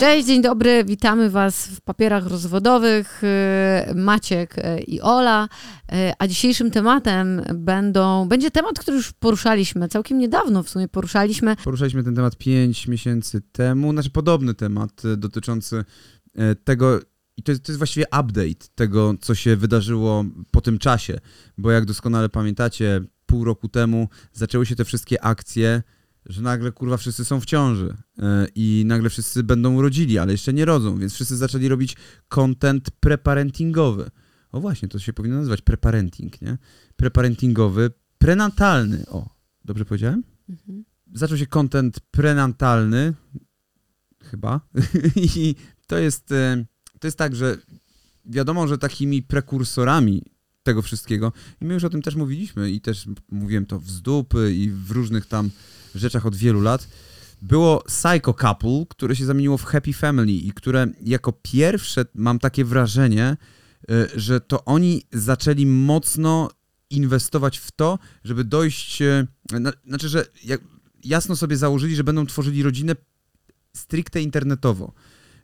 Cześć, dzień dobry, witamy Was w papierach rozwodowych. y, Maciek y, i Ola. Y, A dzisiejszym tematem będą, będzie temat, który już poruszaliśmy całkiem niedawno, w sumie poruszaliśmy. Poruszaliśmy ten temat 5 miesięcy temu, znaczy podobny temat dotyczący tego, i to jest, to jest właściwie update tego, co się wydarzyło po tym czasie, bo jak doskonale pamiętacie, pół roku temu zaczęły się te wszystkie akcje, że nagle kurwa wszyscy są w ciąży e, i nagle wszyscy będą urodzili, ale jeszcze nie rodzą, więc wszyscy zaczęli robić content preparentingowy. O właśnie, to się powinno nazywać preparenting, nie? Preparentingowy, prenatalny. O, dobrze powiedziałem? Mhm. zaczął się content prenatalny, chyba, i to jest, e, to jest tak, że wiadomo, że takimi prekursorami tego wszystkiego, i my już o tym też mówiliśmy i też mówiłem to w zdupy i w różnych tam rzeczach od wielu lat, było Psycho Couple, które się zamieniło w Happy Family i które jako pierwsze mam takie wrażenie, e, że to oni zaczęli mocno inwestować w to, żeby dojść, na, znaczy, że jasno sobie założyli, że będą tworzyli rodzinę stricte internetowo.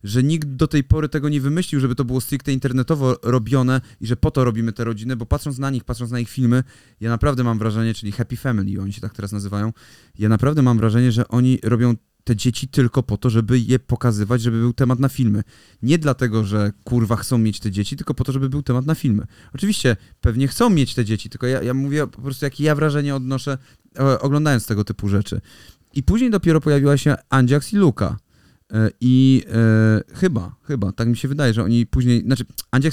Że nikt do tej pory tego nie wymyślił, żeby to było stricte internetowo robione i że po to robimy te rodziny, bo patrząc na nich, patrząc na ich filmy, ja naprawdę mam wrażenie, czyli Happy Family, oni się tak teraz nazywają, ja naprawdę mam wrażenie, że oni robią te dzieci tylko po to, żeby je pokazywać, żeby był temat na filmy. Nie dlatego, że kurwa chcą mieć te dzieci, tylko po to, żeby był temat na filmy. Oczywiście pewnie chcą mieć te dzieci, tylko ja, ja mówię po prostu, jakie ja wrażenie odnoszę e, oglądając tego typu rzeczy. I później dopiero pojawiła się Andziax i Luka. E, I e, chyba, chyba, tak mi się wydaje, że oni później, znaczy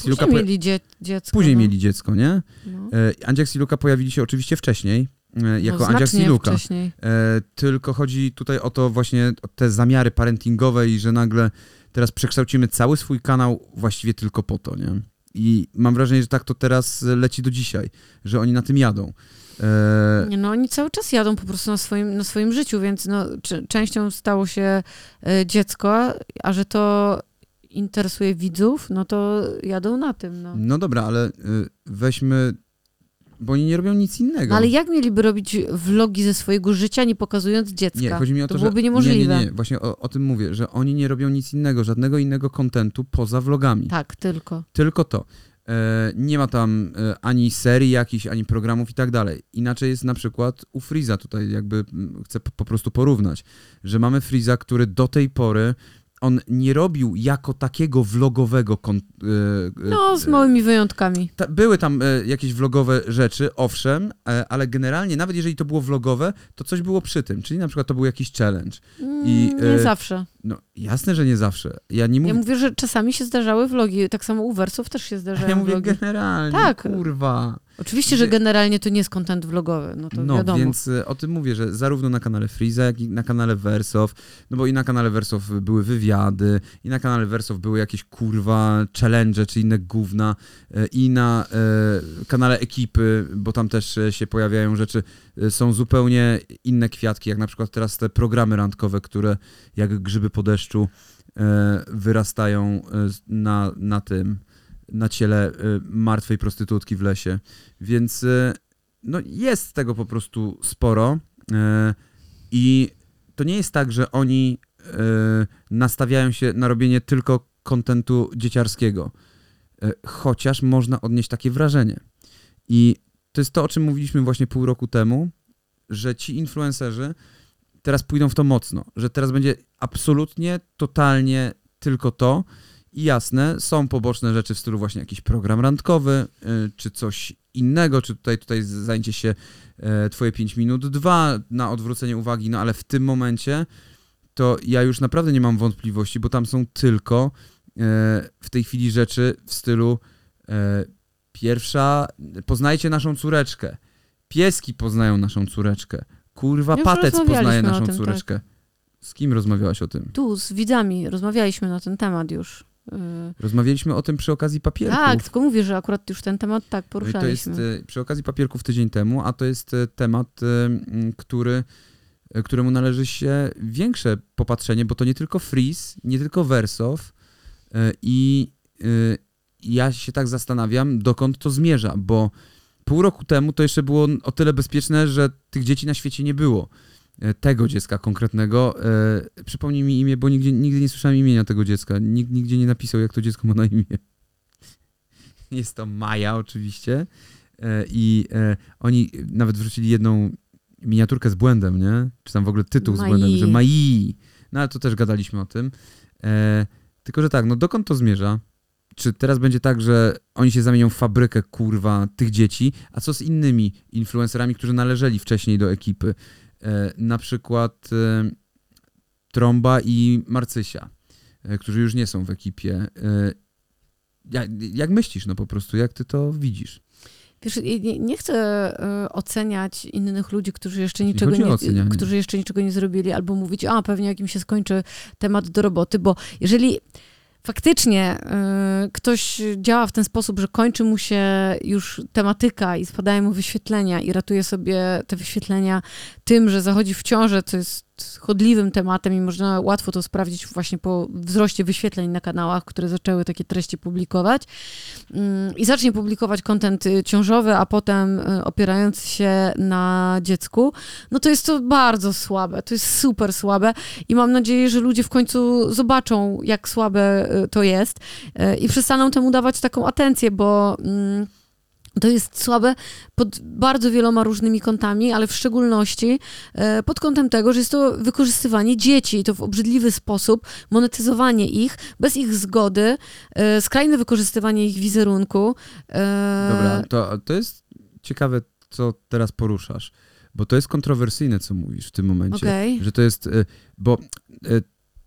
Luka Później poja- mieli dzie- dziecko. później no. mieli dziecko, nie? No. E, Luka pojawili się oczywiście wcześniej, e, jako no, Andziax i znacznie Luka. E, tylko chodzi tutaj o to właśnie, o te zamiary parentingowe i że nagle teraz przekształcimy cały swój kanał właściwie tylko po to, nie? I mam wrażenie, że tak to teraz leci do dzisiaj, że oni na tym jadą. E, no oni cały czas jadą po prostu na swoim, na swoim życiu, więc no, częścią stało się e, dziecko, a że to interesuje widzów, no to jadą na tym, no. no dobra, ale y, weźmy, bo oni nie robią nic innego. No ale jak mieliby robić vlogi ze swojego życia, nie pokazując dziecka? Nie, chodzi mi o to, to że... byłoby niemożliwe. Nie, nie, nie, właśnie o, o tym mówię, że oni nie robią nic innego, żadnego innego kontentu poza vlogami. Tak, tylko. Tylko to. E, nie ma tam e, ani serii jakichś, ani programów i tak dalej. Inaczej jest na przykład u Freeza tutaj jakby mm, chcę po, prostu porównać, że mamy Freeza, który do tej pory on nie robił jako takiego vlogowego kon, e, e, No, z małymi wyjątkami. ta, były tam e, jakieś vlogowe rzeczy, owszem, ale generalnie nawet jeżeli to było vlogowe, to coś było przy tym, czyli na przykład to był jakiś challenge. I, Mm, nie e, zawsze. No jasne, że nie zawsze. Ja nie mówię, Ja mówię, że czasami się zdarzały vlogi, tak samo u Wersów też się zdarzały ja mówię vlogi. generalnie, Tak. kurwa. Oczywiście, że generalnie to nie jest content vlogowy, no to No, wiadomo. więc e, o tym mówię, że zarówno na kanale Freeza, jak i na kanale Wersow, no bo i na kanale Wersow były wywiady, i na kanale Wersow były jakieś kurwa challenge czy inne gówna, e, i na e, kanale Ekipy, bo tam też się pojawiają rzeczy, są zupełnie inne kwiatki, jak na przykład teraz te programy randkowe, które jak grzyby po deszczu e, wyrastają na, na tym, na ciele e, martwej prostytutki w lesie. Więc e, no jest tego po prostu sporo e, i to nie jest tak, że oni nastawiają się na robienie tylko kontentu dzieciarskiego, chociaż można odnieść takie wrażenie. I to jest to, o czym mówiliśmy właśnie pół roku temu, że ci influencerzy teraz pójdą w to mocno, że teraz będzie absolutnie, totalnie tylko to i jasne, są poboczne rzeczy w stylu właśnie jakiś program randkowy, y, czy coś innego, czy tutaj, tutaj zajęcie się e, twoje 5 minut 2 na odwrócenie uwagi, no ale w tym momencie to ja już naprawdę nie mam wątpliwości, bo tam są tylko e, w tej chwili rzeczy w stylu e, pierwsza, poznajcie naszą córeczkę, pieski poznają naszą córeczkę, kurwa Już patec poznaje naszą tym, tak. córeczkę. Z kim rozmawiałaś o tym? Tu z widzami rozmawialiśmy na ten temat już. Yy, Rozmawialiśmy o tym przy okazji papierków. tak, tylko mówię, że akurat już ten temat tak No i to jest poruszaliśmy. e, przy okazji papierków tydzień temu, a to jest e, temat, który, któremu należy się większe popatrzenie, bo to nie tylko Freeze, nie tylko Wersow i ja się tak zastanawiam, dokąd to zmierza, bo pół roku temu to jeszcze było o tyle bezpieczne, że tych dzieci na świecie nie było. E, tego dziecka konkretnego. E, przypomnij mi imię, bo nigdzie, nigdy nie słyszałem imienia tego dziecka. Nikt nigdzie nie napisał, jak to dziecko ma na imię. Jest to Maja oczywiście. E, I e, oni nawet wrzucili jedną miniaturkę z błędem, nie? Czy tam w ogóle tytuł z Mai. błędem, że Mai. No ale to też gadaliśmy o tym. Tylko, że tak, no dokąd to zmierza? Czy teraz będzie tak, że oni się zamienią w fabrykę, kurwa, tych dzieci? A co z innymi influencerami, którzy należeli wcześniej do ekipy? E, na przykład e, Tromba i Marcysia, e, którzy już nie są w ekipie. Jak, jak myślisz, no po prostu, jak ty to widzisz? Wiesz, nie, nie chcę oceniać innych ludzi, którzy jeszcze Nie niczego nie, ocenianie. którzy jeszcze niczego nie zrobili, albo mówić, a pewnie jak im się skończy temat do roboty, bo jeżeli faktycznie e, ktoś działa w ten sposób, że kończy mu się już tematyka i spadają mu wyświetlenia i ratuje sobie te wyświetlenia tym, że zachodzi w ciążę, co jest chodliwym tematem i można łatwo to sprawdzić właśnie po wzroście wyświetleń na kanałach, które zaczęły takie treści publikować. Mm, i zacznie publikować kontent y, ciążowy, a potem y, opierający się na dziecku, no to jest to bardzo słabe, to jest super słabe i mam nadzieję, że ludzie w końcu zobaczą, jak słabe y, to jest i przestaną temu dawać taką atencję, bo mm, to jest słabe pod bardzo wieloma różnymi kątami, ale w szczególności e, pod kątem tego, że jest to wykorzystywanie dzieci i to w obrzydliwy sposób, monetyzowanie ich bez ich zgody, e, skrajne wykorzystywanie ich wizerunku. e, Dobra, to, to jest ciekawe, co teraz poruszasz, bo to jest kontrowersyjne, co mówisz w tym momencie. Okej. Że to jest, bo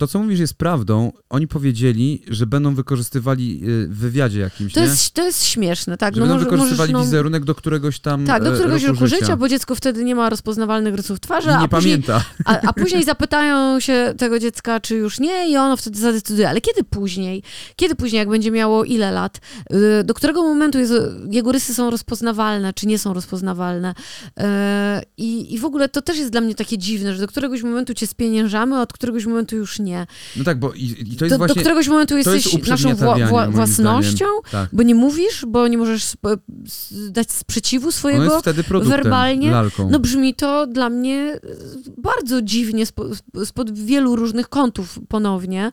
to, co mówisz, jest prawdą. Oni powiedzieli, że będą wykorzystywali y, w wywiadzie jakimś, To nie? jest, to jest śmieszne, tak. że będą może- wykorzystywali możesz, no, wizerunek do któregoś tam Tak, do e, któregoś roku roku życia, bo dziecko wtedy nie ma rozpoznawalnych rysów twarzy, I a nie później pamięta. A, a później zapytają się tego dziecka, czy już nie, i ono wtedy zadecyduje. Ale kiedy później? Kiedy później, jak będzie miało ile lat? Y, Do którego momentu jest, jego rysy są rozpoznawalne, czy nie są rozpoznawalne? Y, I, I w ogóle to też jest dla mnie takie dziwne, że do któregoś momentu cię spieniężamy, a od któregoś momentu już nie. No tak, bo i, i to jest Do, właśnie... do któregoś momentu jesteś naszą wła, wła, własnością, Tak. bo nie mówisz, bo nie możesz dać sprzeciwu swojego. wtedy produktem, werbalnie, lalką. No brzmi to dla mnie e, bardzo dziwnie spo, spod wielu różnych kątów ponownie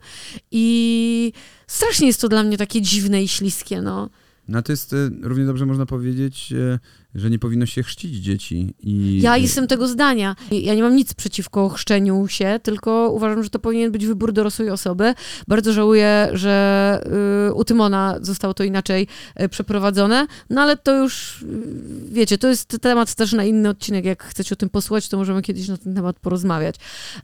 i strasznie jest to dla mnie takie dziwne i śliskie, no. No to jest, y, równie dobrze można powiedzieć, y, że nie powinno się chrzcić dzieci. I, Ja jestem tego zdania. Ja nie mam nic przeciwko chrzczeniu się, tylko uważam, że to powinien być wybór dorosłej osoby. Bardzo żałuję, że y, u Tymona zostało to inaczej y, przeprowadzone, no ale to już, y, wiecie, to jest temat też na inny odcinek. Jak chcecie o tym posłuchać, to możemy kiedyś na ten temat porozmawiać.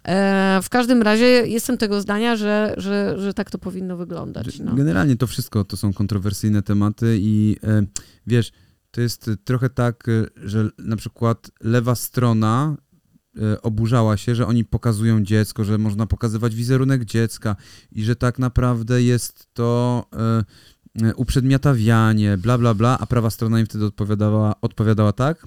E, w każdym razie jestem tego zdania, że, że, że tak to powinno wyglądać. No. Generalnie to wszystko to są kontrowersyjne tematy i e, wiesz, to jest e, trochę tak, e, że na przykład lewa strona e, oburzała się, że oni pokazują dziecko, że można pokazywać wizerunek dziecka i że tak naprawdę jest to uprzedmiotawianie, bla, bla, bla, a prawa strona im wtedy odpowiadała, odpowiadała tak,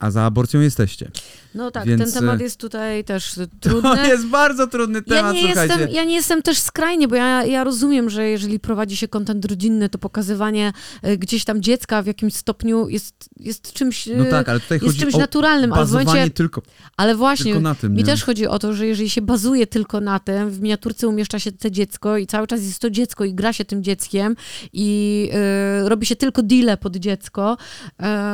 a za aborcją jesteście. No tak, Więc, ten temat jest tutaj też To trudny. jest bardzo trudny Ja temat, nie, słuchajcie. jestem, ja nie jestem też skrajnie, bo ja, ja rozumiem, że jeżeli prowadzi się kontent rodzinny, to pokazywanie e, gdzieś tam dziecka w jakimś stopniu jest, jest czymś, e, No tak, ale tutaj jest czymś naturalnym, ale w momencie, tylko, ale właśnie, tylko na tym. mi nie? też chodzi o to, że jeżeli się bazuje tylko na tym, w miniaturce umieszcza się te dziecko i cały czas jest to dziecko i gra się tym dzieckiem i e, robi się tylko deale pod dziecko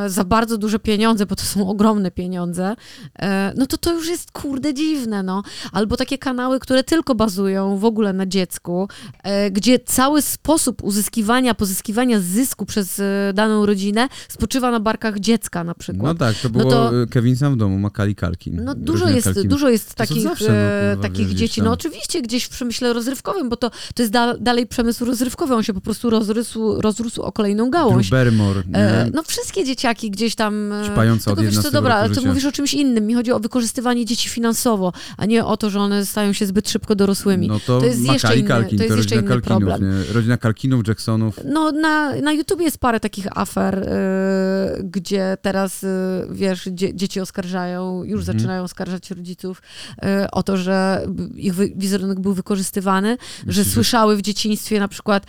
za bardzo duże pieniądze, bo to są ogromne pieniądze, e, no to to już jest kurde dziwne, no. Albo takie kanały, które tylko bazują w ogóle na dziecku, e, gdzie cały sposób uzyskiwania, pozyskiwania zysku przez e, daną rodzinę spoczywa na barkach dziecka na No przykład. tak, to No było to- y, Kevin sam w domu, Makali Kalkin. No dużo jest, Kalkiny. dużo jest To są takich, zawsze, no, takich dzieci. No oczywiście gdzieś w przemyśle rozrywkowym, bo to, to jest da, dalej przemysł rozrywkowy, on się po prostu rozrósł, rozrósł o kolejną gałąź. Drew Barrymore? E, no wszystkie dzieciaki gdzieś tam... Śpające od wiesz 11 co, dobra, ale to życia. mówisz o czymś innym. Mi chodzi o wykorzystywanie dzieci finansowo, a nie o to, że one stają się zbyt szybko dorosłymi. No to, to jest jeszcze inny- Culkin, to jest jeszcze rodzina inny Kalkinów, problem. nie? Rodzina Kalkinów, Jacksonów. No, na, na YouTubie jest parę takich afer, y, gdzie teraz, y, wiesz, dzie, dzieci oskarżają, już Mhm. zaczynają oskarżać rodziców y, o to, że ich wy, wizerunek był wykorzystywany, że Myślisz, że- słyszały w dzieciństwie na przykład,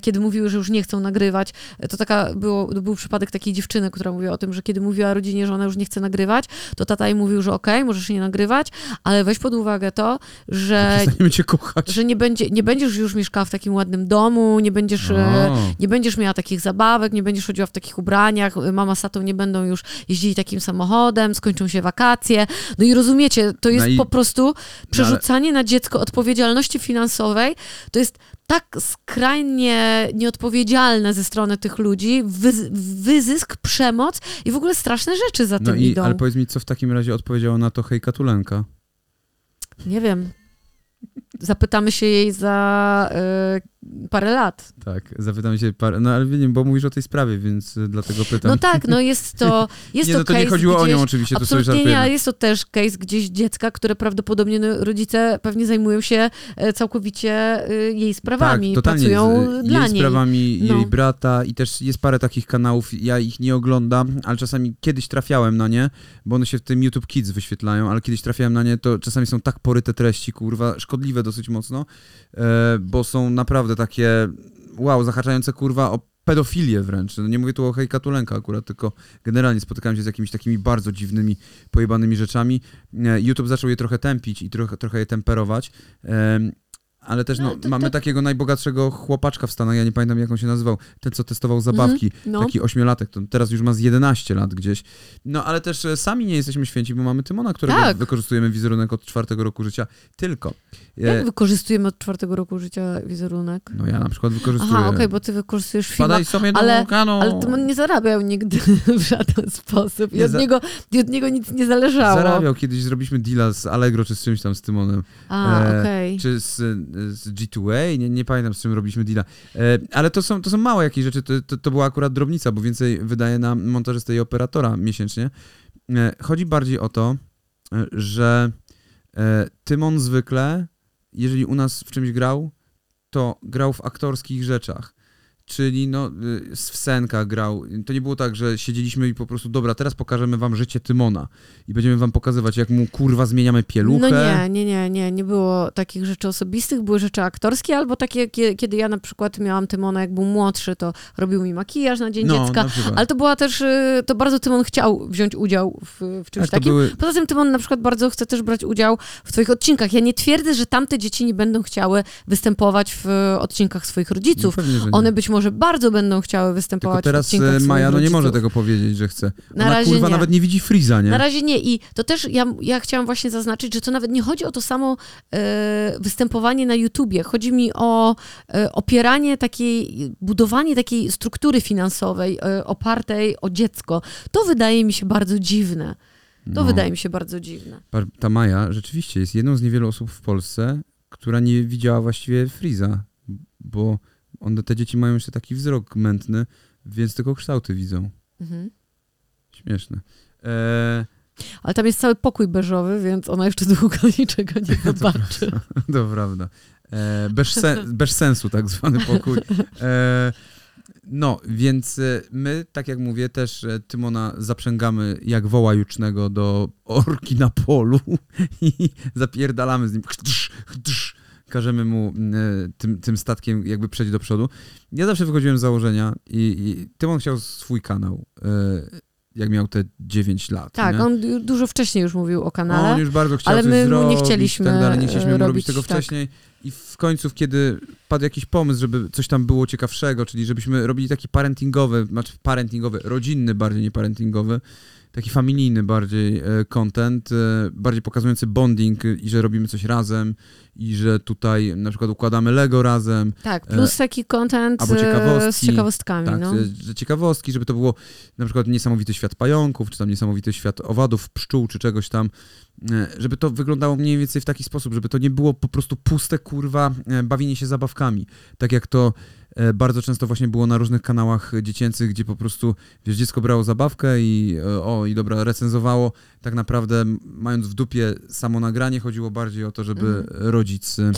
kiedy mówiły, że już nie chcą nagrywać, to taka było, to był przypadek takiej dziewczyny, która mówiła o tym, że kiedy mówiła rodzinie, że ona ona już nie chce nagrywać, to tata jej mówił, że okej, możesz nie nagrywać, ale weź pod uwagę to, że, kochać. że nie, będzie, nie będziesz już mieszkała w takim ładnym domu, nie będziesz, e, O. nie będziesz miała takich zabawek, nie będziesz chodziła w takich ubraniach, mama z tatą nie będą już jeździli takim samochodem, skończą się wakacje. No i rozumiecie, to jest No i- po prostu przerzucanie na dziecko odpowiedzialności finansowej. To jest tak skrajnie nieodpowiedzialne ze strony tych ludzi, wy, wyzysk, przemoc i w ogóle straszne rzeczy za No tym i, idą. ale powiedz mi, co w takim razie odpowiedziała na to hejka Tulenka? Nie wiem. Zapytamy się jej za y, parę lat. Tak, zapytam się, par... no ale wiem, bo mówisz o tej sprawie, więc y, dlatego pytam. No tak, no jest to jest nie, to no to nie chodziło o gdzieś, nią oczywiście, to sobie nie, żartujemy. ale jest to też case gdzieś dziecka, które prawdopodobnie no, rodzice pewnie zajmują się e, całkowicie e, jej sprawami, tak, pracują z, dla jej niej. sprawami No. jej brata i też jest parę takich kanałów, ja ich nie oglądam, ale czasami kiedyś trafiałem na nie, bo one się w tym YouTube Kids wyświetlają, ale kiedyś trafiałem na nie, to czasami są tak poryte treści, kurwa, szkodliwe dosyć mocno, e, bo są naprawdę takie, wow, zahaczające, kurwa, o pedofilię wręcz. No nie mówię tu o hejka Tulenka akurat, tylko generalnie spotykałem się z jakimiś takimi bardzo dziwnymi, pojebanymi rzeczami. E, YouTube zaczął je trochę tępić i trochę, trochę je temperować. Ale też no, No, to- mamy to- takiego najbogatszego chłopaczka w Stanach, ja nie pamiętam jak on się nazywał, ten co testował zabawki, No. taki ośmiolatek, to teraz już ma z 11 lat gdzieś. No ale też e, sami nie jesteśmy święci, bo mamy Tymona, którego Tak. wykorzystujemy wizerunek od czwartego roku życia, tylko. E, Jak wykorzystujemy od czwartego roku życia wizerunek? no ja na przykład wykorzystuję. Aha, okej, bo ty wykorzystujesz filma, Wpadaj sobie do ale- wulkanu. ale to on nie zarabiał nigdy w żaden sposób i Nie od, za- niego, i od niego nic nie zależało. Zarabiał, kiedyś zrobiliśmy deala z Allegro czy z czymś tam z Tymonem. A, E, okej. czy z, z G2A, nie, nie pamiętam z czym robiliśmy deala. E, ale to są, to są małe jakieś rzeczy, to, to, to była akurat drobnica, bo więcej wydaje na montażystę i operatora miesięcznie. E, chodzi bardziej o to, e, że Tymon zwykle, jeżeli u nas w czymś grał, to grał w aktorskich rzeczach. Czyli no, y, w grał. To nie było tak, że siedzieliśmy i po prostu, dobra, teraz pokażemy wam życie Tymona i będziemy wam pokazywać, jak mu kurwa zmieniamy pieluchę. No nie, nie, nie, nie, nie było takich rzeczy osobistych, były rzeczy aktorskie, albo takie, kie- kiedy ja na przykład miałam Tymona, jak był młodszy, to robił mi makijaż na Dzień no, Dziecka, na ale to była też, y, to bardzo Tymon chciał wziąć udział w, w czymś Tak, takim. były, Poza tym Tymon na przykład bardzo chce też brać udział w twoich odcinkach. Ja nie twierdzę, że tamte dzieci nie będą chciały występować w odcinkach swoich rodziców. No pewnie. One być może bardzo będą chciały Tylko występować w teraz e, swoich Maja no nie może tego powiedzieć, że chce. Na Ona razie kurwa nie. nawet nie widzi Freeza, nie? Na razie nie i to też ja, ja chciałam właśnie zaznaczyć, że to nawet nie chodzi o to samo e, występowanie na YouTubie. Chodzi mi o e, opieranie takiej, budowanie takiej struktury finansowej e, opartej o dziecko. To wydaje mi się bardzo dziwne. To No. wydaje mi się bardzo dziwne. Ta Maja rzeczywiście jest jedną z niewielu osób w Polsce, która nie widziała właściwie Freeza, bo one, te dzieci mają jeszcze taki wzrok mętny, więc tylko kształty widzą. Mhm. Śmieszne. E, Ale tam jest cały pokój beżowy, więc ona jeszcze długo niczego nie zobaczy. to prawda. E, bez, sen, bez sensu tak zwany pokój. E, no, więc e, my, tak jak mówię, też e, Tymona zaprzęgamy jak woła jucznego do orki na polu i zapierdalamy z nim. Każemy mu e, tym, tym statkiem jakby przejść do przodu. Ja zawsze wychodziłem z założenia i, i Tymon chciał swój kanał, e, jak miał te 9 lat. Tak, nie? on du- dużo wcześniej już mówił o kanale. On już bardzo chciał ale coś my mu nie zrobić, chcieliśmy, tak dalej. Nie chcieliśmy robić robić tego tak. wcześniej. I w końcu, kiedy padł jakiś pomysł, żeby coś tam było ciekawszego, czyli żebyśmy robili taki parentingowy, znaczy parentingowy, rodzinny bardziej, nie parentingowy, taki familijny bardziej e, content, e, bardziej pokazujący bonding e, i że robimy coś razem i że tutaj na przykład układamy Lego razem, Tak, plus taki content e, z ciekawostkami. tak, no. że, ciekawostki, żeby to było na przykład niesamowity świat pająków, czy tam niesamowity świat owadów, pszczół, czy czegoś tam, e, żeby to wyglądało mniej więcej w taki sposób, żeby to nie było po prostu puste, kurwa, e, bawienie się zabawkami. Tak jak to e, bardzo często właśnie było na różnych kanałach dziecięcych, gdzie po prostu, wiesz, dziecko brało zabawkę i e, o, i dobra, recenzowało. Tak naprawdę, mając w dupie samo nagranie, chodziło bardziej o to, żeby Mhm. rodzic e,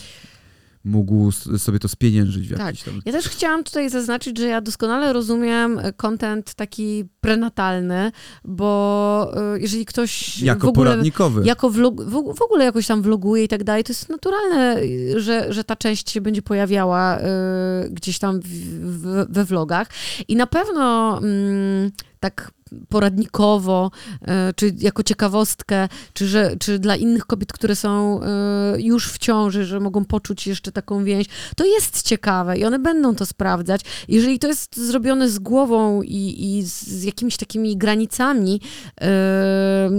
mógł sobie to spieniężyć w Tak. jakiś tam... Ja też chciałam tutaj zaznaczyć, że ja doskonale rozumiem e, content taki prenatalny, bo e, jeżeli ktoś Jako w ogóle poradnikowy. jako vlog, w, ogóle jakoś tam vloguje i tak dalej, to jest naturalne, że, że ta część się będzie pojawiała y, gdzieś tam w, w, we vlogach. I na pewno mm, tak poradnikowo, e, czy jako ciekawostkę, czy, że, czy dla innych kobiet, które są e, już w ciąży, że mogą poczuć jeszcze taką więź. To jest ciekawe i one będą to sprawdzać. Jeżeli to jest zrobione z głową i, i z jakimiś takimi granicami, e,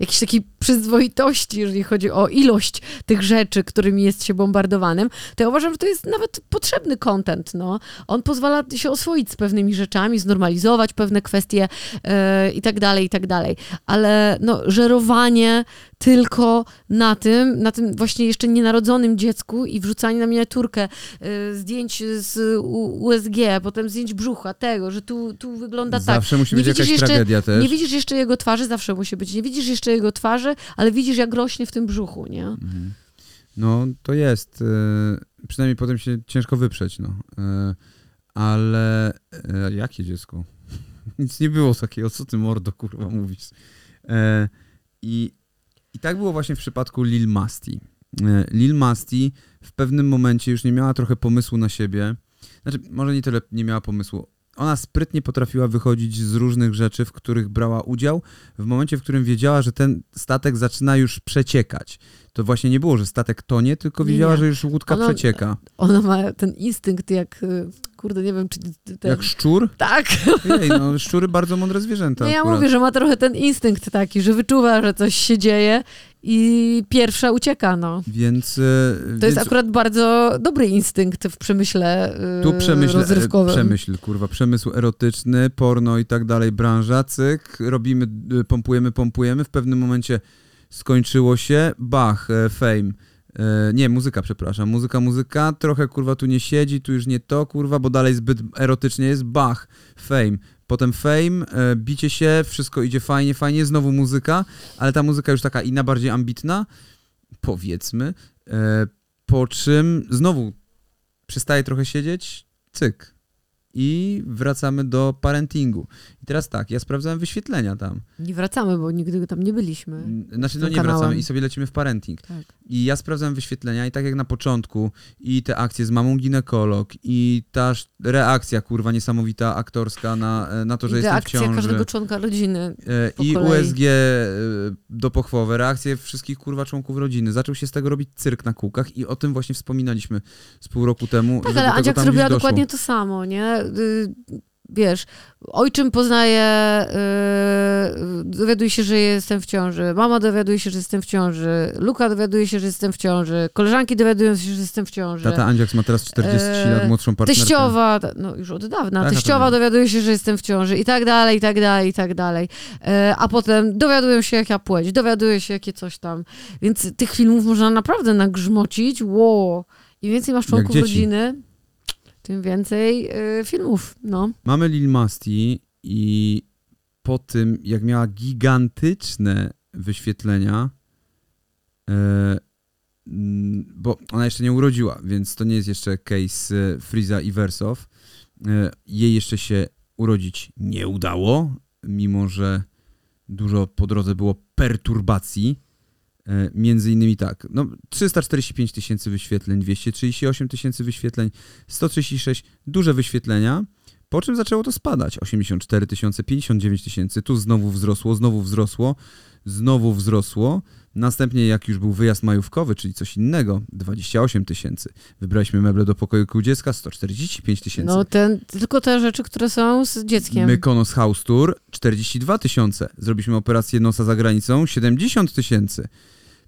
jakiejś takiej przyzwoitości, jeżeli chodzi o ilość tych rzeczy, którymi jest się bombardowanym, to ja uważam, że to jest nawet potrzebny content. No. On pozwala się oswoić z pewnymi rzeczami, znormalizować pewne kwestie yy, i tak dalej, i tak dalej. Ale no, żerowanie tylko na tym, na tym właśnie jeszcze nienarodzonym dziecku i wrzucanie na miniaturkę yy, zdjęć z USG, potem zdjęć brzucha, tego, że tu, tu wygląda zawsze tak. Zawsze musi być jakaś jeszcze, tragedia też. Nie widzisz jeszcze jego twarzy, zawsze musi być. Nie widzisz jeszcze jego twarzy, ale widzisz, jak rośnie w tym brzuchu, nie? Mhm. No, to jest. E, przynajmniej potem się ciężko wyprzeć, no. E, ale e, jakie dziecko? Nic nie było takiego, co ty mordo, kurwa, mówisz. I, I tak było właśnie w przypadku Lil Masti. Lil Masti w pewnym momencie już nie miała trochę pomysłu na siebie. Znaczy, może nie tyle nie miała pomysłu ona sprytnie potrafiła wychodzić z różnych rzeczy, w których brała udział, w momencie, w którym wiedziała, że ten statek zaczyna już przeciekać. To właśnie nie było, że statek tonie, tylko wiedziała, nie, nie. że już łódka ona, przecieka. Ona ma ten instynkt jak, y, kurde, nie wiem, czy... Ten... Jak szczur? Tak. Jej, no, szczury bardzo mądre zwierzęta. No ja mówię, że ma trochę ten instynkt taki, że wyczuwa, że coś się dzieje i pierwsza ucieka, no. Więc... To więc... jest akurat bardzo dobry instynkt w przemyśle yy, Tu przemyśl, rozrywkowym. Przemyśl, kurwa, przemysł erotyczny, porno i tak dalej, branża, cyk, robimy, pompujemy, pompujemy, w pewnym momencie skończyło się, bach, e, fame. E, nie, muzyka, przepraszam. Muzyka, muzyka, trochę kurwa tu nie siedzi, tu już nie to, kurwa, bo dalej zbyt erotycznie jest. Bach, fame. Potem fame, e, bicie się, wszystko idzie fajnie, fajnie, znowu muzyka, ale ta muzyka już taka inna, bardziej ambitna, powiedzmy. Po czym znowu przestaje trochę siedzieć, cyk, i wracamy do parentingu. I teraz tak, ja sprawdzałem wyświetlenia tam. Nie wracamy, bo nigdy tam nie byliśmy. Znaczy, no nie kanałem. wracamy i sobie lecimy w parenting. Tak. I ja sprawdzałem wyświetlenia i tak jak na początku i te akcje z mamą ginekolog i ta reakcja, kurwa, niesamowita aktorska na, e, na to, że I jestem w ciąży. każdego członka rodziny e, I kolei. USG e, do pochwowy, reakcje wszystkich, kurwa, członków rodziny. Zaczął się z tego robić cyrk na kółkach i o tym właśnie wspominaliśmy z pół roku temu. Tak, ale Andziak zrobiła dokładnie to samo, nie? Y, wiesz, ojczym poznaje, yy, dowiaduje się, że jestem w ciąży, mama dowiaduje się, że jestem w ciąży, Luka dowiaduje się, że jestem w ciąży, koleżanki dowiadują się, że jestem w ciąży. Tata Andziaks ma teraz 40 yy, lat młodszą partnerkę. Teściowa, no już od dawna, tak, teściowa dowiaduje się, że jestem w ciąży i tak dalej, i tak dalej, i tak dalej. Yy, a potem dowiadują się, jaka płeć, dowiaduje się, jakie coś tam. Więc tych filmów można naprawdę nagrzmocić, wow. Im więcej masz członków rodziny, tym więcej y, filmów, no. Mamy Lil Masti i po tym, jak miała gigantyczne wyświetlenia, e, bo ona jeszcze nie urodziła, więc to nie jest jeszcze case e, Friza i Wersow. E, jej jeszcze się urodzić nie udało, mimo że dużo po drodze było perturbacji. E, między innymi tak, no 345 tysięcy wyświetleń, 238 tysięcy wyświetleń, 136 duże wyświetlenia, po czym zaczęło to spadać. 84 tysiące, 59 tysięcy, tu znowu wzrosło, znowu wzrosło, znowu wzrosło. Następnie jak już był wyjazd majówkowy, czyli coś innego, 28 tysięcy. Wybraliśmy meble do pokoju dziecka, 145 tysięcy. No ten, tylko te rzeczy, które są z dzieckiem. Mykonos House Tour, 42 tysiące. Zrobiliśmy operację nosa za granicą, 70 tysięcy.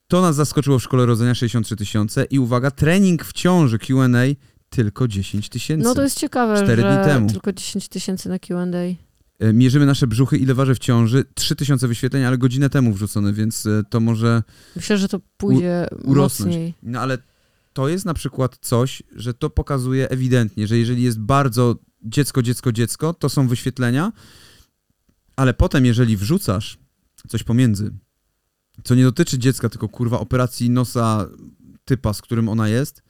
To nas zaskoczyło w szkole rodzenia 63 tysiące i uwaga, trening w ciąży Q&A tylko 10 tysięcy. No to jest ciekawe, 4 że dni temu. tylko 10 tysięcy na Q&A. E, mierzymy nasze brzuchy, ile waży w ciąży. 3000 wyświetleń, ale godzinę temu wrzucone, więc e, to może. Myślę, że to pójdzie u, urosnąć. mocniej. No ale to jest na przykład coś, że to pokazuje ewidentnie, że jeżeli jest bardzo dziecko, dziecko, dziecko, to są wyświetlenia, ale potem, jeżeli wrzucasz coś pomiędzy, co nie dotyczy dziecka, tylko kurwa operacji nosa typa, z którym ona jest,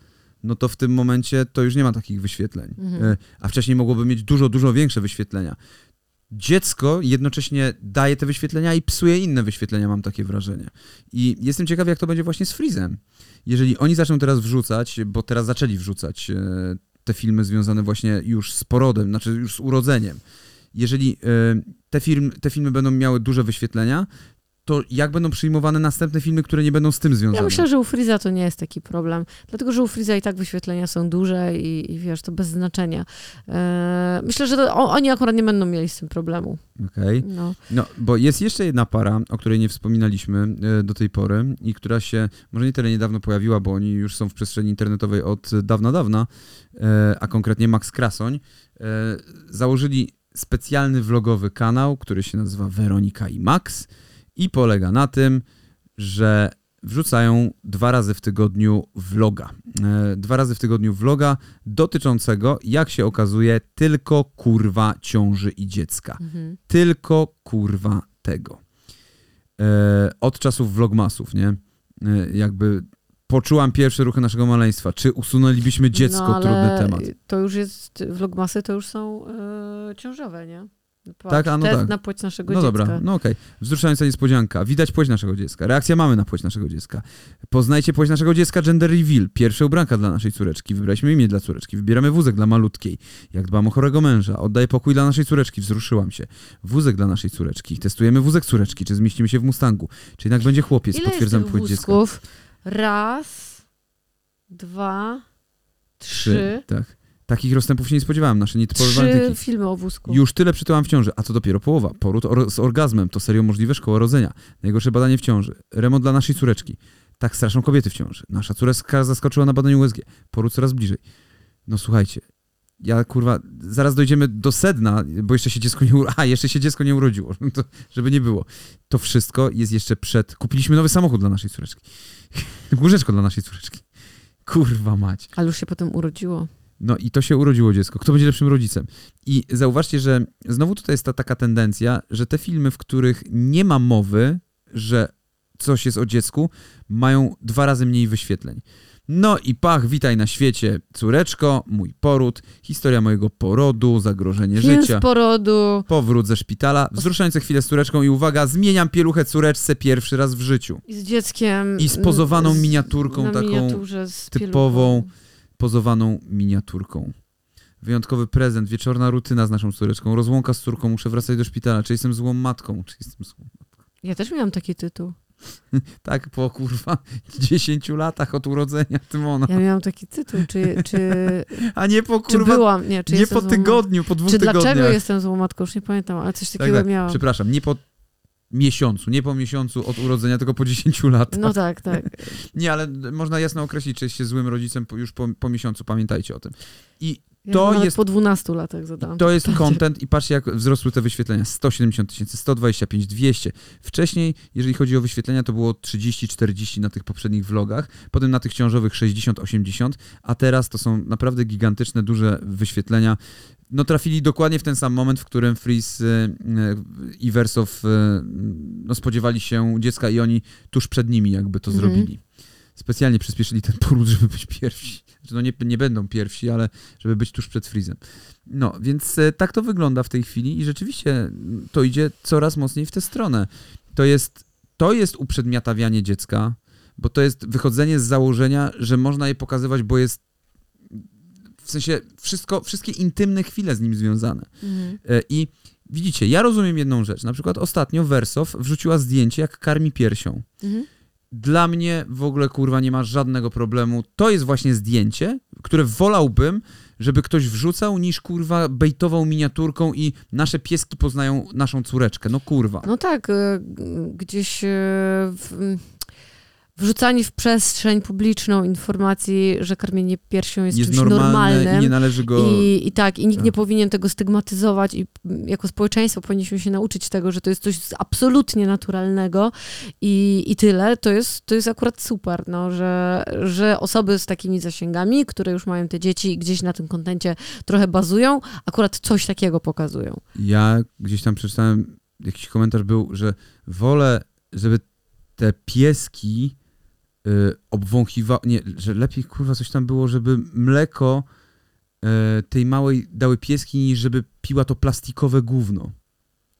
no to w tym momencie to już nie ma takich wyświetleń. Mhm. E, a wcześniej mogłoby mieć dużo, dużo większe wyświetlenia. Dziecko jednocześnie daje te wyświetlenia i psuje inne wyświetlenia, mam takie wrażenie. I jestem ciekaw, jak to będzie właśnie z Freezem. Jeżeli oni zaczną teraz wrzucać, bo teraz zaczęli wrzucać e, te filmy związane właśnie już z porodem, znaczy już z urodzeniem, jeżeli y, te, film, te filmy będą miały duże wyświetlenia, to jak będą przyjmowane następne filmy, które nie będą z tym związane? Ja myślę, że u Freeza to nie jest taki problem, dlatego że u Freeza i tak wyświetlenia są duże i, i wiesz, to bez znaczenia. E, myślę, że to, o, oni akurat nie będą mieli z tym problemu. Okej. No. No, bo jest jeszcze jedna para, o której nie wspominaliśmy e, do tej pory i która się może nie tyle niedawno pojawiła, bo oni już są w przestrzeni internetowej od dawna, dawna, e, a konkretnie Max Krasoń, e, założyli specjalny vlogowy kanał, który się nazywa Weronika i Max i polega na tym, że wrzucają dwa razy w tygodniu vloga. E, Dwa razy w tygodniu vloga dotyczącego, jak się okazuje, tylko kurwa ciąży i dziecka Mhm. tylko kurwa tego. E, od czasów vlogmasów, nie? E, jakby poczułam pierwsze ruchy naszego maleństwa. Czy usunęlibyśmy dziecko? no, ale Trudny temat. To już jest, vlogmasy to już są e, ciążowe, nie? Patrz, Tak, a no test tak. na płeć naszego No dziecka. dobra, no okej. Wzruszająca niespodzianka. Widać płeć naszego dziecka. Reakcja mamy na płeć naszego dziecka. Poznajcie płeć naszego dziecka, gender reveal. Pierwsze ubranka dla naszej córeczki. Wybraliśmy imię dla córeczki. Wybieramy wózek dla malutkiej. Jak dbam o chorego męża. Oddaję pokój dla naszej córeczki. Wzruszyłam się. Wózek dla naszej córeczki. Testujemy wózek córeczki. Czy zmieścimy się w Mustangu. Czy jednak będzie chłopiec. Ile jest tych płeć dziecka. Raz, dwa, trzy. Tak. Takich rozstępów się nie spodziewałem. Nasze nietypowe Trzy walentynki. filmy o wózku. Już tyle przytyłam w ciąży, a to dopiero połowa. Poród or z orgazmem to serio możliwe szkoła rodzenia. Najgorsze badanie w ciąży. Remont dla naszej córeczki. Tak straszą kobiety w ciąży. Nasza córeczka zaskoczyła na badaniu USG. Poród coraz bliżej. No słuchajcie, ja kurwa, zaraz dojdziemy do sedna, bo jeszcze się dziecko nie urodziło. A, jeszcze się dziecko nie urodziło, to, żeby nie było. To wszystko jest jeszcze przed... Kupiliśmy nowy samochód dla naszej córeczki. Łóżeczko dla naszej córeczki. Kurwa mać. Ale już się potem urodziło. No i to się urodziło dziecko. Kto będzie lepszym rodzicem? I zauważcie, że znowu tutaj jest ta taka tendencja, że te filmy, w których nie ma mowy, że coś jest o dziecku, mają dwa razy mniej wyświetleń. No i pach, witaj na świecie, córeczko, mój poród, historia mojego porodu, zagrożenie Film życia, porodu. powrót ze szpitala, wzruszające chwile z córeczką i uwaga, zmieniam pieluchę córeczce pierwszy raz w życiu. I z dzieckiem. I z pozowaną z- miniaturką taką miniaturze z typową, pieluchą. Pozowaną miniaturką. Wyjątkowy prezent, wieczorna rutyna z naszą córeczką, rozłąka z córką, muszę wracać do szpitala, czy jestem złą matką, czy jestem złą... Ja też miałam taki tytuł. Tak, po kurwa 10 latach od urodzenia Tymona. Ja miałam taki tytuł. Czy, czy, A nie po czy kurwa, byłam? Nie, czy nie po tygodniu, po matką? dwóch Czy tygodniach. dlaczego jestem złą matką? Już nie pamiętam, ale coś tak, takiego tak, miałam. przepraszam, nie po miesiącu, nie po miesiącu od urodzenia, tylko po 10 latach. No tak, tak. Nie, ale można jasno określić, czy jesteście złym rodzicem już po, po miesiącu, pamiętajcie o tym. I Ja To jest- po 12 latach zadałam. To jest content i patrzcie, jak wzrosły te wyświetlenia. 170 tysięcy, 125, 200. Wcześniej, jeżeli chodzi o wyświetlenia, to było 30, 40 na tych poprzednich vlogach, potem na tych ciążowych 60, 80, a teraz to są naprawdę gigantyczne, duże wyświetlenia. No trafili dokładnie w ten sam moment, w którym Freeze y, y, i Wersow y, no, spodziewali się dziecka i oni tuż przed nimi jakby to Mhm. zrobili. Specjalnie przyspieszyli ten poród, żeby być pierwsi. Znaczy, No nie, nie będą pierwsi, ale żeby być tuż przed Freezem. No, więc tak to wygląda w tej chwili i rzeczywiście to idzie coraz mocniej w tę stronę. To jest, to jest uprzedmiotawianie dziecka, bo to jest wychodzenie z założenia, że można je pokazywać, bo jest w sensie wszystko, wszystkie intymne chwile z nim związane. Mhm. E, I widzicie, ja rozumiem jedną rzecz. Na przykład ostatnio Wersow wrzuciła zdjęcie, jak karmi piersią. Mhm. Dla mnie w ogóle kurwa nie ma żadnego problemu. To jest właśnie zdjęcie, które wolałbym, żeby ktoś wrzucał, niż kurwa bejtował miniaturką i nasze pieski poznają naszą córeczkę. No kurwa. No tak, y, gdzieś y, w, wrzucanie w przestrzeń publiczną informacji, że karmienie piersią jest, jest czymś normalne normalnym. i nie należy go. I, I tak, i nikt Tak. nie powinien tego stygmatyzować i jako społeczeństwo powinniśmy się nauczyć tego, że to jest coś absolutnie naturalnego i, i tyle. To jest, to jest akurat super, no, że, że osoby z takimi zasięgami, które już mają te dzieci i gdzieś na tym kontencie trochę bazują, akurat coś takiego pokazują. Ja gdzieś tam przeczytałem, jakiś komentarz był, że wolę, żeby te pieski y, obwąchiwały, nie, że lepiej kurwa coś tam było, żeby mleko y, tej małej dały pieski, niż żeby piła to plastikowe gówno.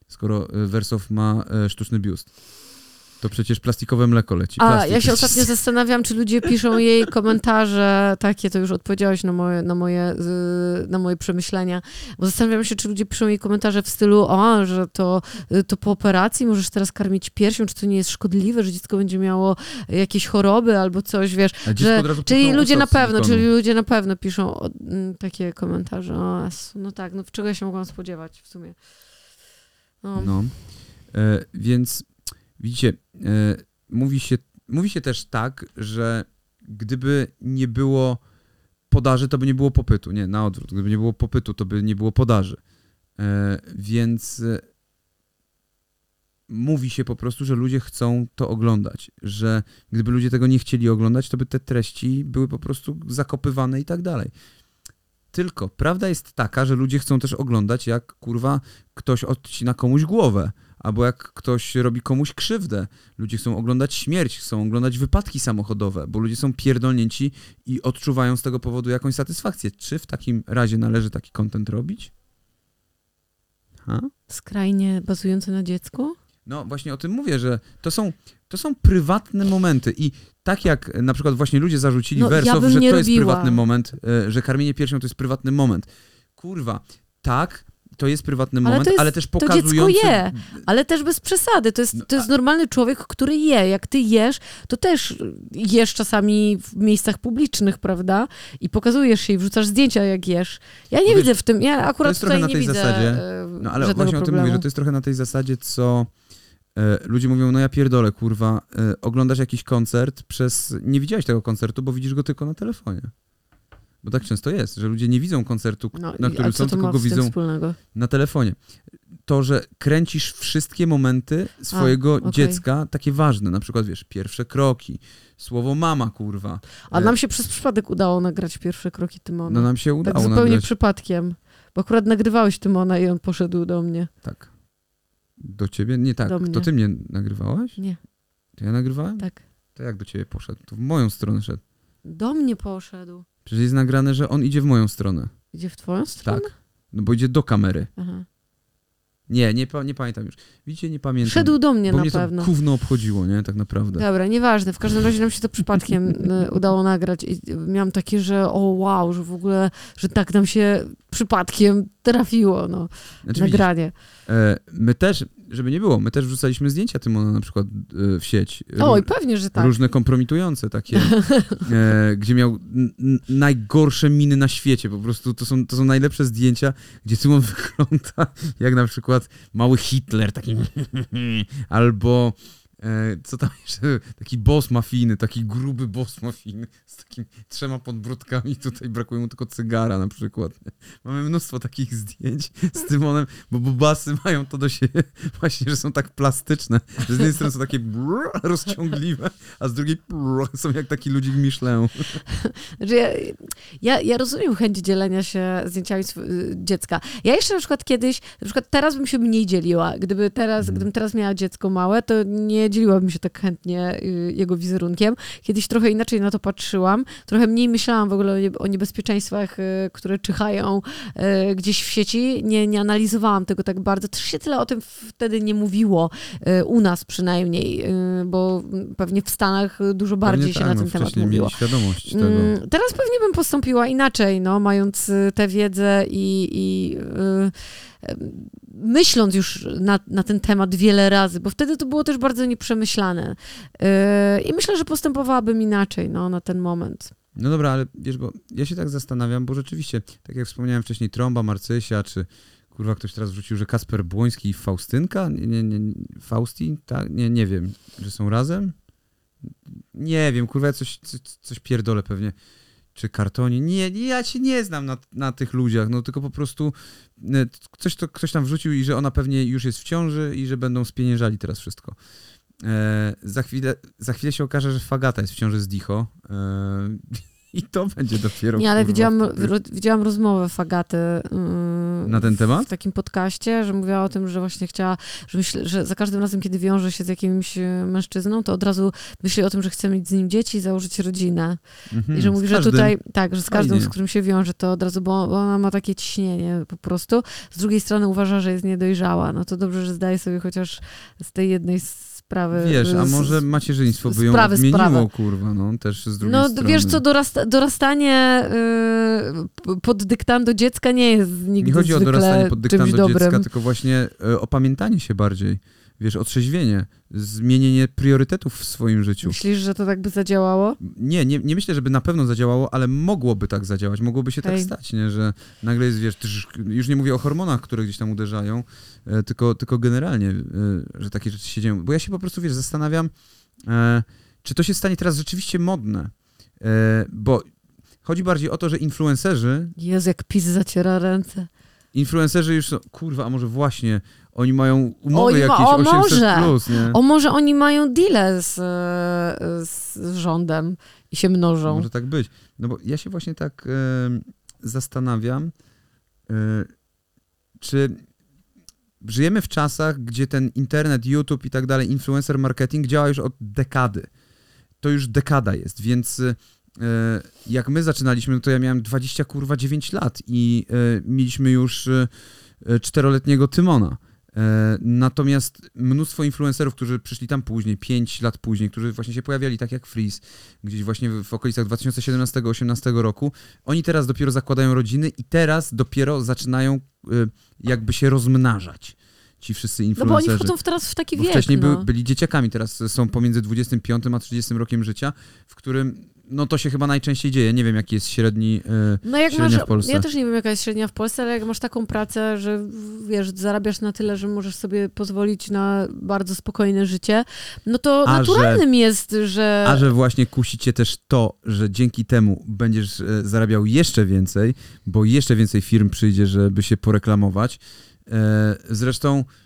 Skoro y, Wersow ma sztuczny biust. To przecież plastikowe mleko leci. A Plastik ja się ostatnio zastanawiam, czy ludzie piszą jej komentarze takie, to już odpowiedziałeś na moje, na moje, y, na moje przemyślenia, bo zastanawiam się, czy ludzie piszą jej komentarze w stylu, o, że to, y, to po operacji możesz teraz karmić piersią, czy to nie jest szkodliwe, że dziecko będzie miało jakieś choroby albo coś, wiesz. A Że, czyli ludzie na pewno, czyli ludzie na pewno piszą o, mm, takie komentarze. O, no tak, no czego ja się mogłam spodziewać w sumie. No. No. E, więc widzicie, mówi, się, mówi się też tak, że gdyby nie było podaży, to by nie było popytu. Nie, na odwrót. Gdyby nie było popytu, to by nie było podaży. E, więc e, mówi się po prostu, że ludzie chcą to oglądać. Że gdyby ludzie tego nie chcieli oglądać, to by te treści były po prostu zakopywane i tak dalej. Tylko prawda jest taka, że ludzie chcą też oglądać, jak kurwa ktoś odcina komuś głowę, albo jak ktoś robi komuś krzywdę. Ludzie chcą oglądać śmierć, chcą oglądać wypadki samochodowe, bo ludzie są pierdolnięci i odczuwają z tego powodu jakąś satysfakcję. Czy w takim razie należy taki content robić? Ha? Skrajnie bazujące na dziecku? No właśnie o tym mówię, że to są, to są prywatne momenty i tak jak na przykład właśnie ludzie zarzucili No, ja Wersow, bym że to jest robiła. prywatny moment, e, że karmienie piersią to jest prywatny moment. Kurwa, tak, to jest prywatny Ale moment, to jest- ale też to dziecko pokazujący... je. Ale też bez przesady. To jest, No, to jest normalny człowiek, który je. Jak ty jesz, to też jesz czasami w miejscach publicznych, prawda? I pokazujesz się i wrzucasz zdjęcia, jak jesz. Ja nie Wiesz, widzę w tym, ja akurat jest trochę na tej zasadzie. e, No ale właśnie o tym problemu. mówię, że to jest trochę na tej zasadzie, co ludzie mówią, no ja pierdolę, kurwa, e, oglądasz jakiś koncert przez... Nie widziałeś tego koncertu, bo widzisz go tylko na telefonie. Bo tak często jest, że ludzie nie widzą koncertu, No, na którym a są, tylko go widzą wspólnego? na telefonie. To, że kręcisz wszystkie momenty swojego okej. dziecka, takie ważne, na przykład, wiesz, pierwsze kroki, słowo mama, kurwa. A E, nam się przez przypadek udało nagrać pierwsze kroki Tymona. No nam się tak udało zupełnie nagrać. przypadkiem. Bo akurat nagrywałeś Tymona i on poszedł do mnie. Tak. Do ciebie? Nie tak. To ty mnie nagrywałaś? Nie, To ja nagrywałem? tak. To jak do ciebie poszedł? To w moją stronę szedł. Do mnie poszedł. Przecież jest nagrane, że on idzie w moją stronę. Idzie w twoją stronę? Tak. No bo idzie do kamery. Aha. Nie, nie, nie pamiętam już. Widzicie, nie pamiętam. Szedł do mnie bo na mnie pewno. to gówno obchodziło, nie? Tak naprawdę. Dobra, nieważne. W każdym razie nam się to przypadkiem y, udało nagrać i miałam takie, że o wow, że w ogóle, że tak nam się przypadkiem trafiło, no, Znaczy, nagranie. e, my też, żeby nie było, my też wrzucaliśmy zdjęcia Tymona na przykład e, w sieć. Oj, pewnie, że tak. Różne kompromitujące takie, e, gdzie miał najgorsze miny na świecie. Po prostu to są, to są najlepsze zdjęcia, gdzie Tymon wygląda jak na przykład mały Hitler, taki albo co tam jeszcze, taki boss mafijny, taki gruby boss mafijny z takimi trzema podbródkami, tutaj brakuje mu tylko cygara na przykład. Mamy mnóstwo takich zdjęć z Tymonem, bo bobasy mają to do siebie właśnie, że są tak plastyczne, że z jednej strony są takie rozciągliwe, a z drugiej są jak taki ludzik Michelin. Znaczy ja, ja, ja rozumiem chęć dzielenia się zdjęciami y, dziecka. Ja jeszcze na przykład kiedyś, na przykład teraz bym się mniej dzieliła. Gdyby teraz, Mhm. gdybym teraz miała dziecko małe, to nie dzieliłabym się tak chętnie y, jego wizerunkiem. Kiedyś trochę inaczej na to patrzyłam. Trochę mniej myślałam w ogóle o, nie, o niebezpieczeństwach, y, które czyhają y, gdzieś w sieci. Nie, nie analizowałam tego tak bardzo. Też się tyle o tym wtedy nie mówiło, u nas przynajmniej, bo pewnie w Stanach dużo bardziej Pewnie się tak, na no, ten temat mówiło. świadomość tego. Mm, Teraz pewnie bym postąpiła inaczej, no, mając tę wiedzę i, i myśląc już na, na ten temat wiele razy, bo wtedy to było też bardzo nieprzemyślane. Y, I myślę, że postępowałabym inaczej no, na ten moment. No dobra, ale wiesz, bo ja się tak zastanawiam, bo rzeczywiście, tak jak wspomniałem wcześniej, Trąba, Marcysia, czy kurwa ktoś teraz wrzucił, że Kasper Błoński i Faustynka? Nie, nie, nie, Fausti? Tak, nie, nie wiem, że są razem? Nie wiem, kurwa, ja coś, coś, coś pierdolę pewnie. Czy kartonie? Nie, nie, ja się nie znam na, na tych ludziach, no tylko po prostu e, coś to ktoś tam wrzucił i że ona pewnie już jest w ciąży i że będą spieniężali teraz wszystko. E, za, chwilę, za chwilę się okaże, że Fagata jest w ciąży z Dicho. E, I to będzie dopiero. Nie, ale kurwa, widziałam, ro, widziałam rozmowę Fagaty y, Na ten temat? w takim podcaście, że mówiła o tym, że właśnie chciała, że, myśl, że za każdym razem, kiedy wiąże się z jakimś y, mężczyzną, to od razu myśli o tym, że chce mieć z nim dzieci i założyć rodzinę. Mhm, I że mówi, że tutaj, tak, że z każdym, Fajnie. z którym się wiąże, to od razu, bo, bo ona ma takie ciśnienie po prostu. Z drugiej strony uważa, że jest niedojrzała. No to dobrze, że zdaje sobie chociaż z tej jednej sprawy. Wiesz, a może macierzyństwo by ją sprawy, odmieniło, kurwa, no też z drugiej No strony. wiesz co, dorasta, dorastanie y, p- pod dyktando dziecka nie jest nigdy Nie chodzi o dorastanie pod dyktando dziecka, tylko właśnie e, opamiętanie się bardziej. Wiesz, otrzeźwienie, zmienienie priorytetów w swoim życiu. Myślisz, że to tak by zadziałało? Nie, nie, nie myślę, żeby na pewno zadziałało, ale mogłoby tak zadziałać, mogłoby się Okej. tak stać, nie? że nagle jest, wiesz, już nie mówię o hormonach, które gdzieś tam uderzają, e, tylko, tylko generalnie, e, że takie rzeczy się dzieją. Bo ja się po prostu, wiesz, zastanawiam, e, czy to się stanie teraz rzeczywiście modne, bo chodzi bardziej o to, że influencerzy, Jezu, jak PiS zaciera ręce. influencerzy już są, kurwa, a może właśnie, oni mają umowy ma- jakieś o, 800+, może. plus, nie? O, może oni mają deale z, e, z rządem i się mnożą. Może tak być. No bo ja się właśnie tak e, zastanawiam, e, czy żyjemy w czasach, gdzie ten internet, YouTube i tak dalej, influencer marketing działa już od dekady. To już dekada jest, więc jak my zaczynaliśmy, no to ja miałem 20 kurwa 9 lat i mieliśmy już czteroletniego Tymona. E, Natomiast mnóstwo influencerów, którzy przyszli tam później, 5 lat później, którzy właśnie się pojawiali, tak jak Freeze, gdzieś właśnie w okolicach 2017-2018 roku, oni teraz dopiero zakładają rodziny i teraz dopiero zaczynają y, jakby się rozmnażać. Ci wszyscy No bo oni influencerzy. wchodzą w teraz w taki Bo wiek. wcześniej no. były, byli dzieciakami, teraz są pomiędzy 25 a 30 rokiem życia, w którym no to się chyba najczęściej dzieje. Nie wiem, jaki jest średni. y, No jak średnia masz, w Polsce. ja też nie wiem jaka jest średnia w Polsce, ale jak masz taką pracę, że wiesz, zarabiasz na tyle, że możesz sobie pozwolić na bardzo spokojne życie, no to A naturalnym jest, że... A że właśnie kusi cię też to, że dzięki temu będziesz e, zarabiał jeszcze więcej, bo jeszcze więcej firm przyjdzie, żeby się poreklamować. E, Zresztą, e,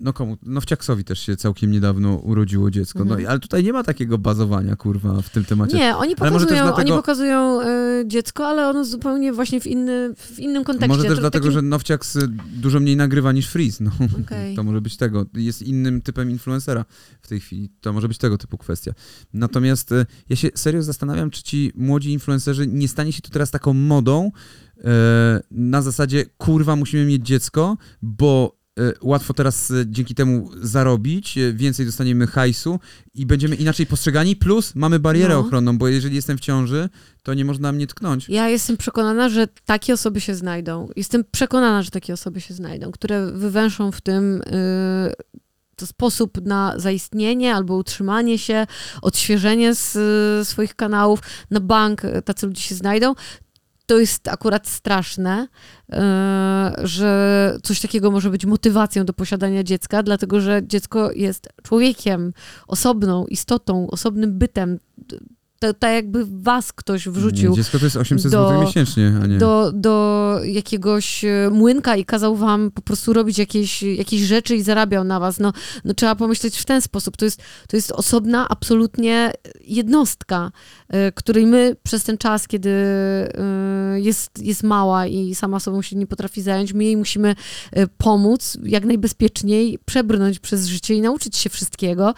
no komu? Nowciaksowi też się całkiem niedawno urodziło dziecko. No, Mhm. ale tutaj nie ma takiego bazowania, kurwa, w tym temacie. Nie, oni pokazują, dlatego- oni pokazują y, dziecko, ale ono zupełnie właśnie w, inny, w innym kontekście. Może też To dlatego, takim- że Nowciaks y, dużo mniej nagrywa niż Freeze. No. Okej. To może być tego. Jest innym typem influencera w tej chwili. To może być tego typu kwestia. Natomiast e, ja się serio zastanawiam, czy ci młodzi influencerzy nie stanie się to teraz taką modą e, na zasadzie kurwa musimy mieć dziecko, bo e, łatwo teraz e, dzięki temu zarobić, e, więcej dostaniemy hajsu i będziemy inaczej postrzegani, plus mamy barierę No. ochronną, bo jeżeli jestem w ciąży, to nie można mnie tknąć. Ja jestem przekonana, że takie osoby się znajdą. Jestem przekonana, że takie osoby się znajdą, które wywęszą w tym y, to sposób na zaistnienie albo utrzymanie się, odświeżenie z y, swoich kanałów. Na bank y, tacy ludzie się znajdą. To jest akurat straszne, y, że coś takiego może być motywacją do posiadania dziecka, dlatego że dziecko jest człowiekiem, osobną istotą, osobnym bytem. To, tak jakby was ktoś wrzucił dziecko to jest 800 do- zł miesięcznie, a nie. do, do jakiegoś e, młynka i kazał wam po prostu robić jakieś, jakieś rzeczy i zarabiał na was. No, no trzeba pomyśleć w ten sposób. To jest, to jest osobna absolutnie jednostka, e, której my przez ten czas, kiedy e, jest, jest mała i sama sobą się nie potrafi zająć, my jej musimy pomóc jak najbezpieczniej przebrnąć przez życie i nauczyć się wszystkiego,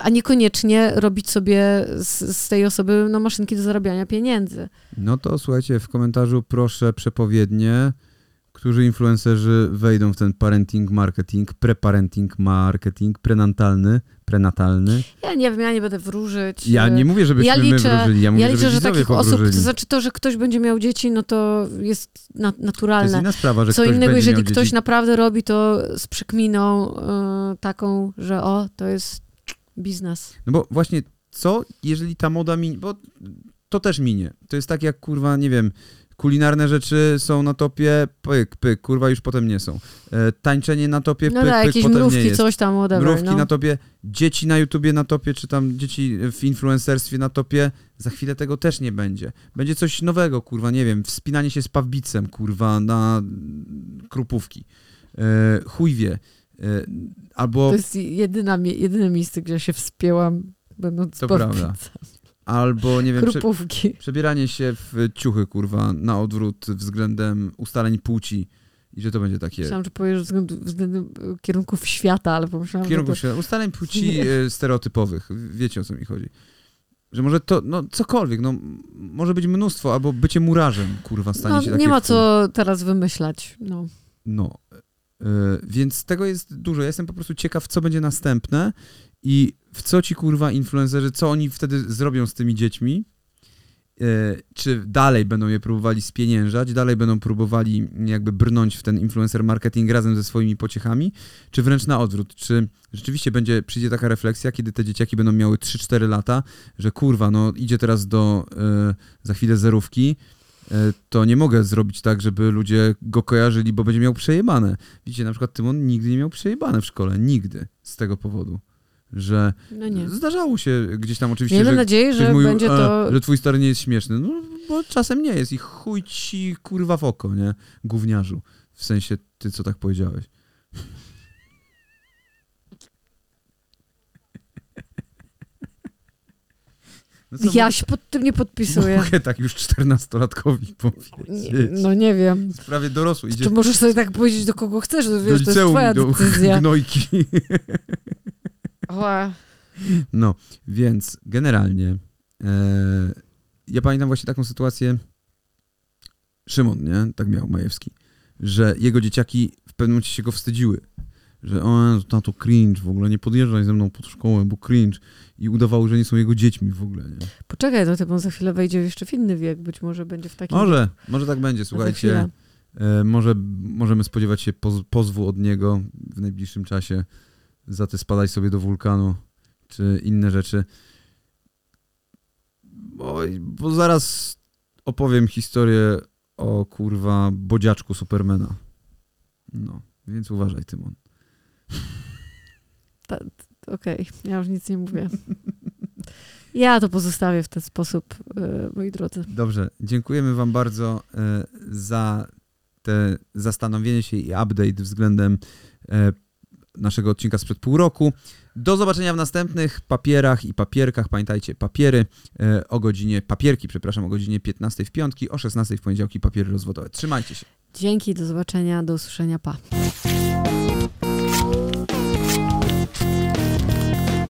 a niekoniecznie robić sobie z, z tej osoby no, maszynki do zarabiania pieniędzy. No to słuchajcie, w komentarzu proszę przepowiednie, którzy influencerzy wejdą w ten parenting marketing, preparenting marketing, prenatalny, prenatalny. Ja nie wiem, ja nie będę wróżyć. Ja nie mówię, żebyśmy Ja my liczę- wróżyli, ja mówię, ja liczę, że takich osób, powróżyli. to znaczy to, że ktoś będzie miał dzieci, no to jest na, To jest naturalne. inna sprawa, że Co innego, jeżeli ktoś dzieci. naprawdę robi to z przekminą y, taką, że o, to jest biznes. No bo właśnie, co jeżeli ta moda minie, bo to też minie. To jest tak jak, kurwa, nie wiem, kulinarne rzeczy są na topie, pyk, pyk, kurwa, już potem nie są. E, tańczenie na topie, No pyk, tak, pyk, jakieś potem nie mrówki, jest. coś tam, whatever, Mrówki no. na topie, dzieci na YouTubie na topie, czy tam dzieci w influencerstwie na topie, za chwilę tego też nie będzie. Będzie coś nowego, kurwa, nie wiem, wspinanie się z pawbicem, kurwa, na krupówki. E, chuj wie. E, albo, To jest jedyna, jedyne miejsce, gdzie się wspięłam, będąc To prawda. albo, nie wiem, prze, przebieranie się w ciuchy, kurwa, na odwrót względem ustaleń płci i że to będzie takie... Myślałam, że powiesz względem, względem kierunków świata, ale pomyślałam, W kierunku że się, ustaleń płci e, stereotypowych. Wiecie o co mi chodzi. Że może to, no cokolwiek, no może być mnóstwo, albo bycie murarzem, kurwa, to, stanie no, się takie nie ma co teraz wymyślać. No. No. Więc tego jest dużo. Ja jestem po prostu ciekaw, co będzie następne i w co ci kurwa influencerzy, co oni wtedy zrobią z tymi dziećmi. Czy dalej będą je próbowali spieniężać, dalej będą próbowali jakby brnąć w ten influencer marketing razem ze swoimi pociechami, czy wręcz na odwrót, czy rzeczywiście będzie, przyjdzie taka refleksja, kiedy te dzieciaki będą miały 3-4 lata, że kurwa, no idzie teraz do za chwilę zerówki, E, to nie mogę zrobić tak, żeby ludzie go kojarzyli, bo będzie miał przejebane. Widzicie, na przykład Tymon nigdy nie miał przejebane w szkole, nigdy z tego powodu. Że no zdarzało się gdzieś tam oczywiście. Miejmy że nadzieję, że mówił, będzie to. że twój stary nie jest śmieszny. No, bo czasem nie jest i chuj ci kurwa w oko, nie? Gówniarzu. W sensie ty, co tak powiedziałeś. No ja się pod tym nie podpisuję. Mogę tak już czternastolatkowi powiedzieć. Nie, no nie wiem. Prawie dorosły. Idzie... Czy możesz sobie tak powiedzieć do kogo chcesz, to wiesz, do liceum, to jest twoja decyzja. gnojki. No, więc generalnie e, ja pamiętam właśnie taką sytuację Szymon, nie? Tak miał Majewski, że jego dzieciaki w pewnym momencie się go wstydziły że o, to cringe, w ogóle nie podjeżdżaj ze mną pod szkołę, bo cringe. I udawały, że nie są jego dziećmi w ogóle, nie? Poczekaj, to typu za chwilę wejdzie jeszcze w inny wiek, być może będzie w takim... Może, może tak będzie, słuchajcie. E, może możemy spodziewać się poz pozwu od niego w najbliższym czasie za te spadaj sobie do wulkanu, czy inne rzeczy. Bo, bo zaraz opowiem historię o kurwa bodziaczku Supermana. No, więc uważaj, Tymon. Okej, okay. ja już nic nie mówię. Ja to pozostawię w ten sposób, e, moi drodzy. Dobrze, dziękujemy Wam bardzo e, za te zastanowienie się i update względem e, naszego odcinka sprzed pół roku. Do zobaczenia w następnych papierach i papierkach. Pamiętajcie, papiery o godzinie, papierki, przepraszam, o godzinie 15 w piątki, o 16 w poniedziałki papiery rozwodowe. Trzymajcie się. Dzięki, do zobaczenia, do usłyszenia, pa.